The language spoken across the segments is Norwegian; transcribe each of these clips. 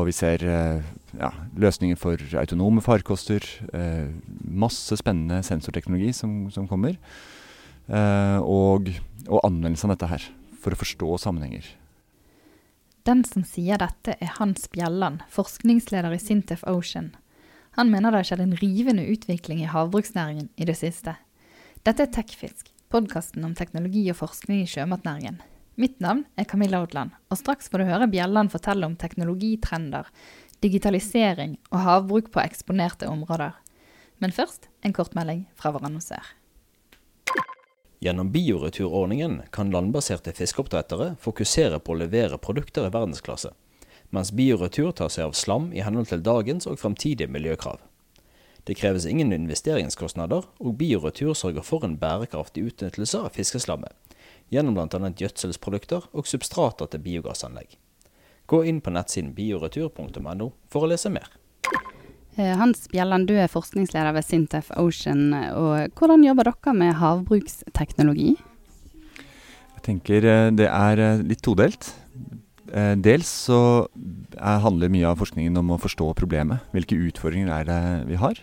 Og vi ser eh, ja, løsninger for autonome farkoster. Eh, masse spennende sensorteknologi som, som kommer. Eh, og, og anvendelse av dette her for å forstå sammenhenger. Den som sier dette, er Hans Bjelland, forskningsleder i Sintef Ocean. Han mener det har skjedd en rivende utvikling i havbruksnæringen i det siste. Dette er Tekfisk, podkasten om teknologi og forskning i sjømatnæringen. Mitt navn er Camilla Odland, og straks får du høre Bjelland fortelle om teknologitrender, digitalisering og havbruk på eksponerte områder. Men først en kortmelding fra vår annonsør. Gjennom bioreturordningen kan landbaserte fiskeoppdrettere fokusere på å levere produkter i verdensklasse, mens bioretur tar seg av slam i henhold til dagens og fremtidige miljøkrav. Det kreves ingen investeringskostnader, og bioretur sørger for en bærekraftig utnyttelse av fiskeslammet, gjennom bl.a. gjødselsprodukter og substrater til biogassanlegg. Gå inn på nettsiden bioretur.no for å lese mer. Eh, Hans Bjelland, du er forskningsleder ved Sintef Ocean. og Hvordan jobber dere med havbruksteknologi? Jeg tenker eh, det er eh, litt todelt. Dels så handler mye av forskningen om å forstå problemet. Hvilke utfordringer er det vi har?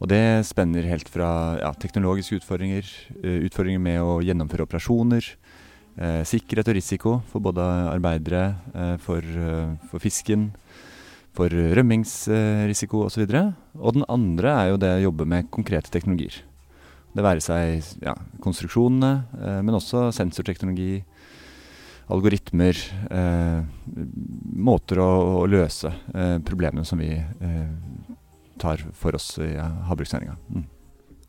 Og det spenner helt fra ja, teknologiske utfordringer, uh, utfordringer med å gjennomføre operasjoner, eh, sikkerhet og risiko for både arbeidere, eh, for, for, fisken, for rømmingsrisiko osv. Og, så og den andre er jo det å jobbe med konkrete teknologier. Det være seg ja, konstruksjonene, men også sensorteknologi, algoritmer, måter å, å løse problemene som vi tar for oss i havbruksnæringa. Mm.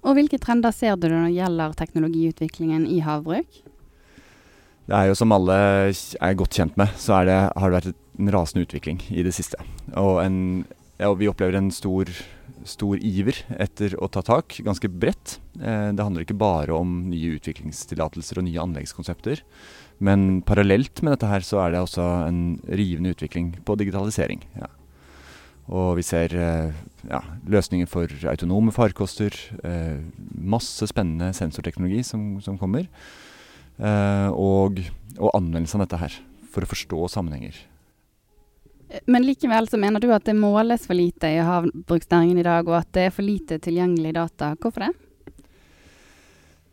Og Hvilke trender ser du når det gjelder teknologiutviklingen i havbruk? Det er jo Som alle er godt kjent med, så det, har det vært en rasende utvikling i det siste. Og, en, ja, vi opplever en stor, stor, iver etter å ta tak, ganske bredt. Eh, det handler ikke bare om nye utviklingstillatelser og nye anleggskonsepter. Men parallelt med dette her så er det også en rivende utvikling på digitalisering. Ja. Og vi ser eh, ja, løsninger for autonome farkoster. Eh, masse spennende sensorteknologi som, som kommer. Eh, og, og anvendelse av dette her for å forstå sammenhenger. Men likevel så mener du at det måles for lite i havbruksnæringen i dag, og at det er for lite tilgjengelig data. Hvorfor det?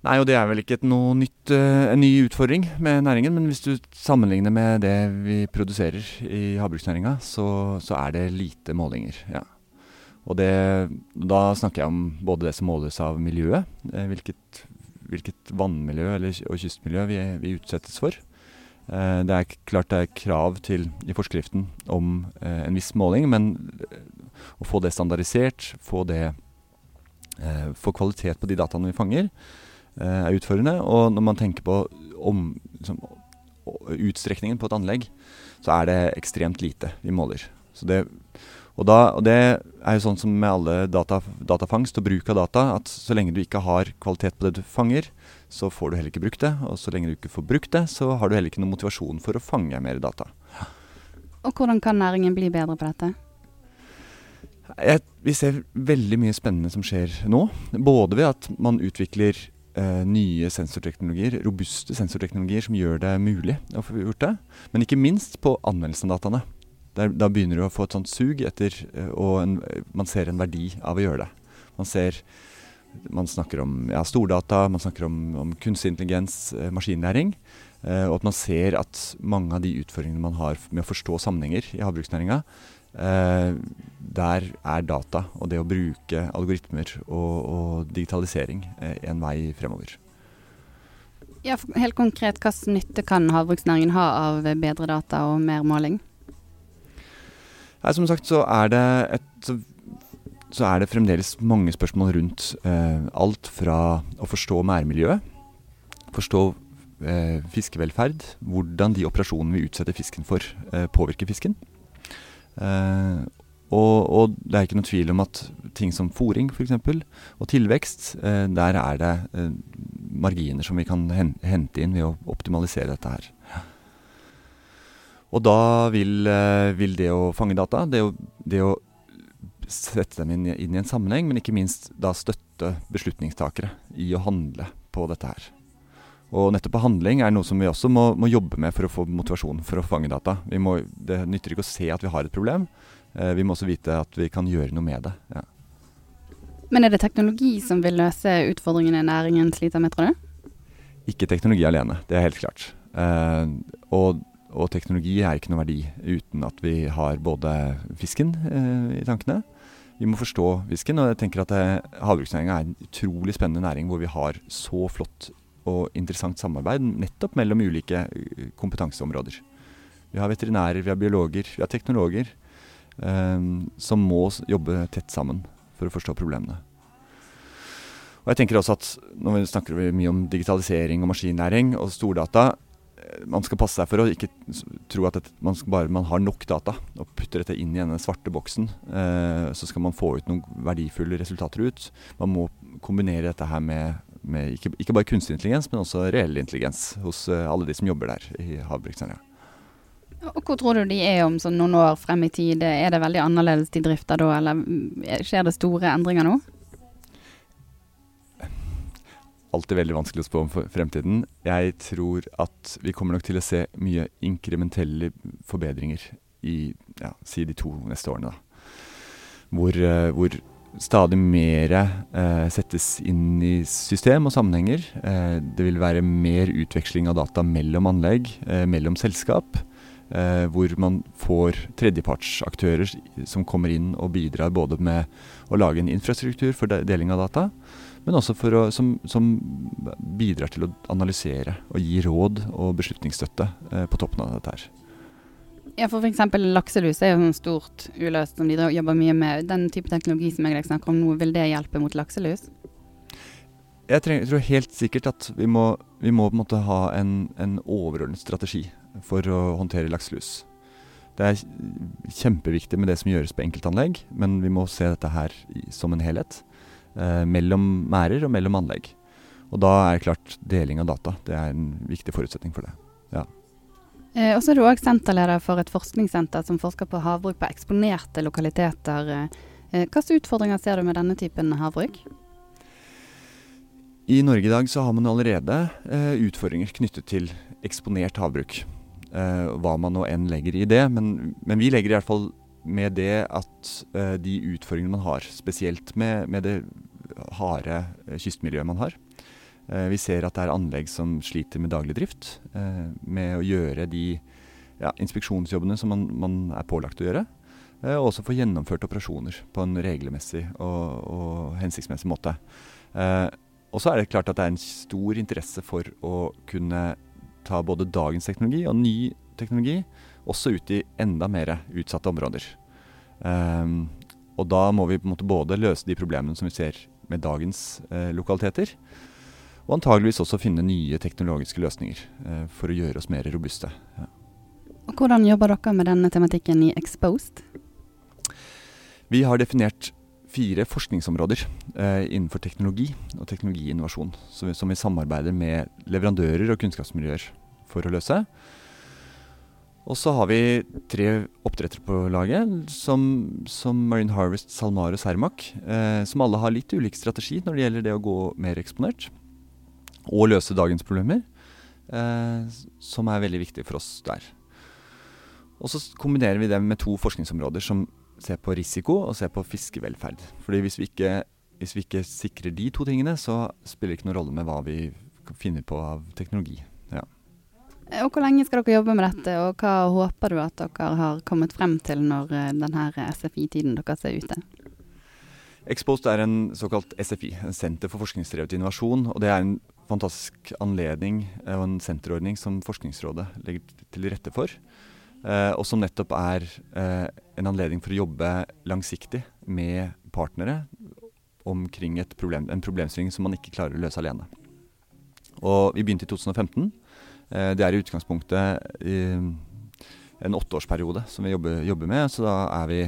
Nei, og det er vel ikke noe nytt, uh, en ny utfordring med næringen. Men hvis du sammenligner med det vi produserer i havbruksnæringa, så, så, er det lite målinger. ja. Og det, da snakker jeg om både det som måles av miljøet, eh, hvilket, hvilket, vannmiljø eller, og kystmiljø vi, vi utsettes for. Eh, det er klart det er krav til, i forskriften om eh, en viss måling, men eh, å få det standardisert, få, det, eh, få kvalitet på de dataene vi fanger, Eh, er utfordrende. Og når man tenker på om, liksom, utstrekningen på et anlegg, så er det ekstremt lite vi måler. Det, og, da, og, det er jo sånn som med alle data, datafangst og bruk av data, at så lenge du ikke har kvalitet på det du fanger, så får du heller ikke brukt det. Og så lenge du ikke får brukt det, så har du heller ikke noen motivasjon for å fange mer data. Og hvordan kan næringen bli bedre på dette? Jeg, vi ser veldig mye spennende som skjer nå. Både ved at man utvikler eh, nye sensorteknologier, robuste sensorteknologier som gjør det mulig å få gjort det. Men ikke minst på anvendelsen av dataene. Der, da begynner du å få et sånt sug etter, eh, og en, man ser en verdi av å gjøre det. Man ser man snakker om ja, stordata, man snakker om, om kunstig intelligens, eh, maskinlæring. Eh, og at man ser at mange av de utfordringene man har med å forstå sammenhenger i havbruksnæringa, Eh, der er data og det å bruke algoritmer og, og digitalisering eh, en vei fremover. Ja, helt konkret, Hvilken nytte kan havbruksnæringen ha av bedre data og mer måling? Ja, som sagt så er det, et, så er det fremdeles mange spørsmål rundt eh, alt fra å forstå mærmiljøet, forstå eh, fiskevelferd, hvordan de operasjonene vi utsetter fisken for, eh, påvirker fisken. Uh, og, og, det er ikke noe tvil om at ting som fòring f.eks. og tilvekst, eh, der er det eh, marginer som vi kan hente inn ved å optimalisere dette her. Og da vil, vil det å fange data, det å, det å sette dem inn, inn, i en sammenheng, men ikke minst da støtte beslutningstakere i å handle på dette her. Og nettopp handling er noe som vi også må, må jobbe med for å få motivasjon for å fange data. Må, det nytter ikke å se at vi har et problem, eh, vi må også vite at vi kan gjøre noe med det. Ja. Men er det teknologi som vil løse utfordringene næringen sliter med, tror du? Ikke teknologi alene, det er helt klart. Eh, og, og, teknologi er ikke noe verdi uten at vi har både fisken eh, i tankene. Vi må forstå fisken, og jeg tenker at eh, havbruksnæringa er en utrolig spennende næring hvor vi har så flott og interessant samarbeid nettopp mellom ulike eh, kompetanseområder. Vi har veterinærer, vi har biologer, vi har teknologer eh, som må jobbe tett sammen for å forstå problemene. Og jeg tenker også at Når vi snakker mye om digitalisering og maskinnæring og stordata, eh, man skal passe seg for å ikke tro at et, man bare man har nok data og putter dette inn i denne svarte boksen, eh, så skal man få ut noen verdifulle resultater ut. Man må kombinere dette her med med ikke, ikke, bare kunstig intelligens, men også reell intelligens hos uh, alle de som jobber der i havbruksnæringa. Og Hvor tror du de er om sånn noen år frem i tid? Er det veldig annerledes de drifter da, eller skjer det store endringer nå? Alltid veldig vanskelig å spå om fremtiden. Jeg tror at vi kommer nok til å se mye inkrementelle forbedringer i ja, si de to neste årene. da. Hvor, uh, hvor stadig mer eh, settes inn i system og sammenhenger. Eh, det vil være mer utveksling av data mellom anlegg, eh, mellom selskap. Eh, hvor man får tredjepartsaktører som kommer inn og bidrar både med å lage en infrastruktur for deling av data, men også å, som, som, bidrar til å analysere og gi råd og beslutningsstøtte eh, på toppen av dette. her. Ja, for f.eks. lakselus er jo sånn stort uløst som de jobber mye med. Den type teknologi som jeg snakker om nå, vil det hjelpe mot lakselus? Jeg, trenger, tror helt sikkert at vi må, vi må på en måte ha en, en overordnet strategi for å håndtere lakselus. Det er kjempeviktig med det som gjøres på enkeltanlegg, men vi må se dette her som en helhet. Eh, mellom merder og mellom anlegg. Og da er klart deling av data det er en viktig forutsetning for det. Ja. Eh, og så er du òg senterleder for et forskningssenter som forsker på havbruk på eksponerte lokaliteter. Eh, hvilke utfordringer ser du med denne typen havbruk? I Norge i dag så har man allerede eh, utfordringer knyttet til eksponert havbruk. Hva man nå enn legger i det. Men, men, vi legger i hvert fall med det at de utfordringene man har, spesielt med, med det harde kystmiljøet man har, vi ser at det er anlegg som sliter med daglig drift, eh, med å gjøre de ja, inspeksjonsjobbene som man, man, er pålagt å gjøre. Eh, og også få gjennomført operasjoner på en regelmessig og, og hensiktsmessig måte. og så er det klart at det er en stor interesse for å kunne ta både dagens teknologi og ny teknologi også ut i enda mer utsatte områder. Og da må vi på en måte både løse de problemene som vi ser med dagens eh, lokaliteter, og antageligvis også finne nye teknologiske løsninger eh, for å gjøre oss mer robuste. Ja. Og Hvordan jobber dere med denne tematikken i Exposed? Vi har definert fire forskningsområder eh, innenfor teknologi og teknologiinnovasjon, som vi, som vi samarbeider med leverandører og kunnskapsmiljøer for å løse. Og så har vi tre oppdrettere på laget, som, som, Marine Harvest, SalMar og Cermaq, eh, som alle har litt ulik strategi når det gjelder det å gå mer eksponert og løse dagens problemer, eh, som er veldig viktig for oss der. Og så kombinerer vi det med to forskningsområder som ser på risiko og ser på fiskevelferd. Fordi hvis vi ikke, hvis vi ikke sikrer de to tingene, så spiller det ikke noen rolle med hva vi finner på av teknologi. Ja. Og Hvor lenge skal dere jobbe med dette, og hva håper du at dere har kommet frem til når eh, denne SFI-tiden deres er ute? Exposed er en såkalt SFI, en Senter for forskningsdrevet innovasjon. og Det er en fantastisk anledning og en senterordning som Forskningsrådet legger til rette for. Eh, og som nettopp er eh, en anledning for å jobbe langsiktig med partnere omkring problem, en problemstilling som man ikke klarer å løse alene. Og vi begynte i 2015. Eh, det er i utgangspunktet en åtteårsperiode som vi jobber, jobber med. Så da er vi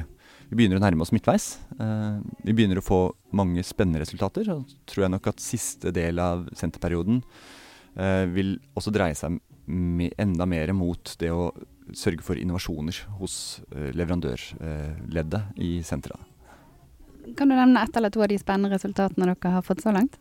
vi begynner å nærme oss midtveis. Uh, vi begynner å få mange spennende resultater. Og tror jeg nok at siste del av senterperioden uh, vil også dreie seg enda mer mot det å sørge for innovasjoner hos uh, leverandørleddet i senteret. Kan du nevne ett eller to av de spennende resultatene dere har fått så langt?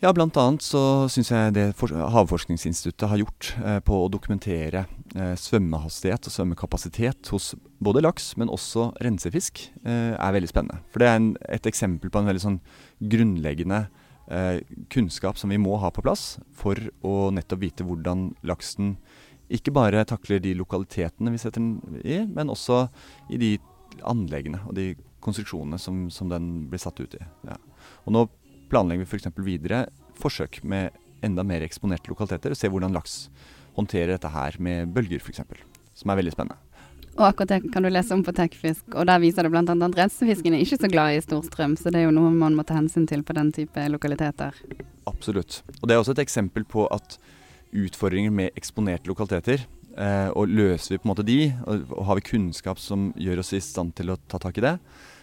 Ja, blant annet så syns jeg det Havforskningsinstituttet har gjort eh, på å dokumentere eh, svømmehastighet og svømmekapasitet hos både laks, men også rensefisk, eh, er veldig spennende. For det er en, et eksempel på en veldig sånn grunnleggende eh, kunnskap som vi må ha på plass for å nettopp vite hvordan laksen ikke bare takler de lokalitetene vi setter den i, men også i de anleggene og de konstruksjonene som, som den blir satt ut i. Ja. Og nå planlegger vi f.eks. videre forsøk med enda mer eksponerte lokaliteter. og Se hvordan laks håndterer dette her med bølger f.eks. Som er veldig spennende. Og akkurat det kan du lese om på Tekfisk, og der viser det bl.a. at rensefisken er ikke så glad i stor strøm, så det er jo noe man må ta hensyn til på den type lokaliteter. Absolutt. Og det er også et eksempel på at utfordringer med eksponerte lokaliteter, eh, og løser vi på en måte de, og har vi kunnskap som gjør oss i stand til å ta tak i det,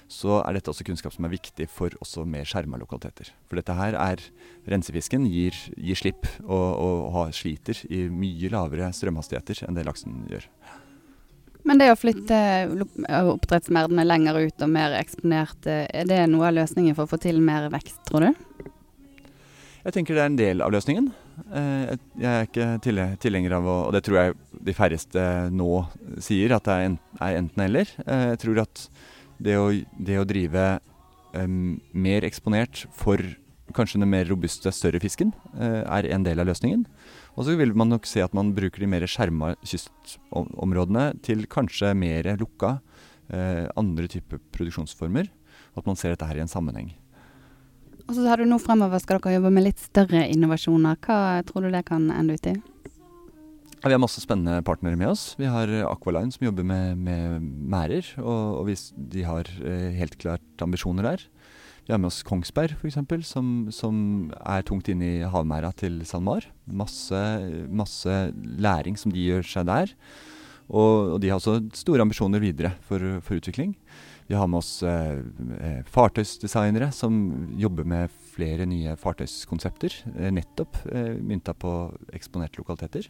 så er dette også kunnskap som er viktig for også mer skjerma lokaliteter. For dette her er Rensefisken gir, gir slipp og, og har, sliter i mye lavere strømhastigheter enn det laksen gjør. Men det å flytte oppdrettsmerdene lenger ut og mer eksponert, er det noe av løsningen for å få til mer vekst, tror du? Jeg tenker det er en del av løsningen. Eh, jeg er ikke tilhenger av, og det tror jeg de færreste nå sier, at det er enten-eller. Eh, jeg tror at det å, det å drive um, mer eksponert for kanskje den mer robuste, større fisken, uh, er en del av løsningen. Og så vil man nok se at man bruker de mer skjerma kystområdene til kanskje mer lukka, uh, andre typer produksjonsformer. At man ser dette her i en sammenheng. Og så har du nå fremover skal dere jobbe med litt større innovasjoner. Hva tror du det kan ende ut i? Vi har masse spennende partnere med oss. Vi har Aqualine som jobber med, med mærer, og, og vi, de har eh, helt klart ambisjoner der. Vi har med oss Kongsberg f.eks., som, som er tungt inne i havmæra til SalMar. Masse, masse læring som de gjør seg der. Og, og de har også store ambisjoner videre for, for utvikling. Vi har med oss eh, eh fartøysdesignere som jobber med flere nye fartøyskonsepter, eh, nettopp eh, mynta på eksponerte lokaliteter.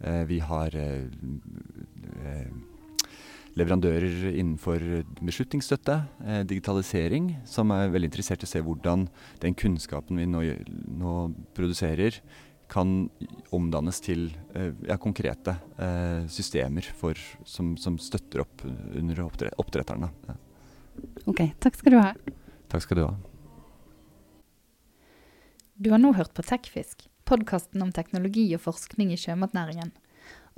Eh, vi har eh, eh, leverandører innenfor beslutningsstøtte, digitalisering, som er veldig interessert i å se hvordan den kunnskapen vi nå, nå produserer, kan omdannes til ja, konkrete systemer for, som, som, støtter opp under oppdretterne. Ja. Ok, takk skal du ha. Takk skal du ha. Du har nå hørt på Tekfisk podkasten om teknologi og forskning i sjømatnæringen.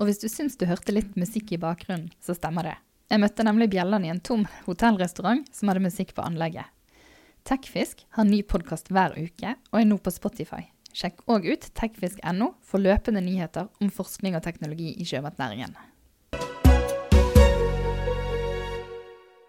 Og hvis du syns du hørte litt musikk i bakgrunnen, så stemmer det. Jeg møtte nemlig Bjelland i en tom hotellrestaurant som hadde musikk på anlegget. Tekfisk har ny podkast hver uke og er nå på Spotify. Sjekk òg ut tekfisk.no for løpende nyheter om forskning og teknologi i sjømatnæringen.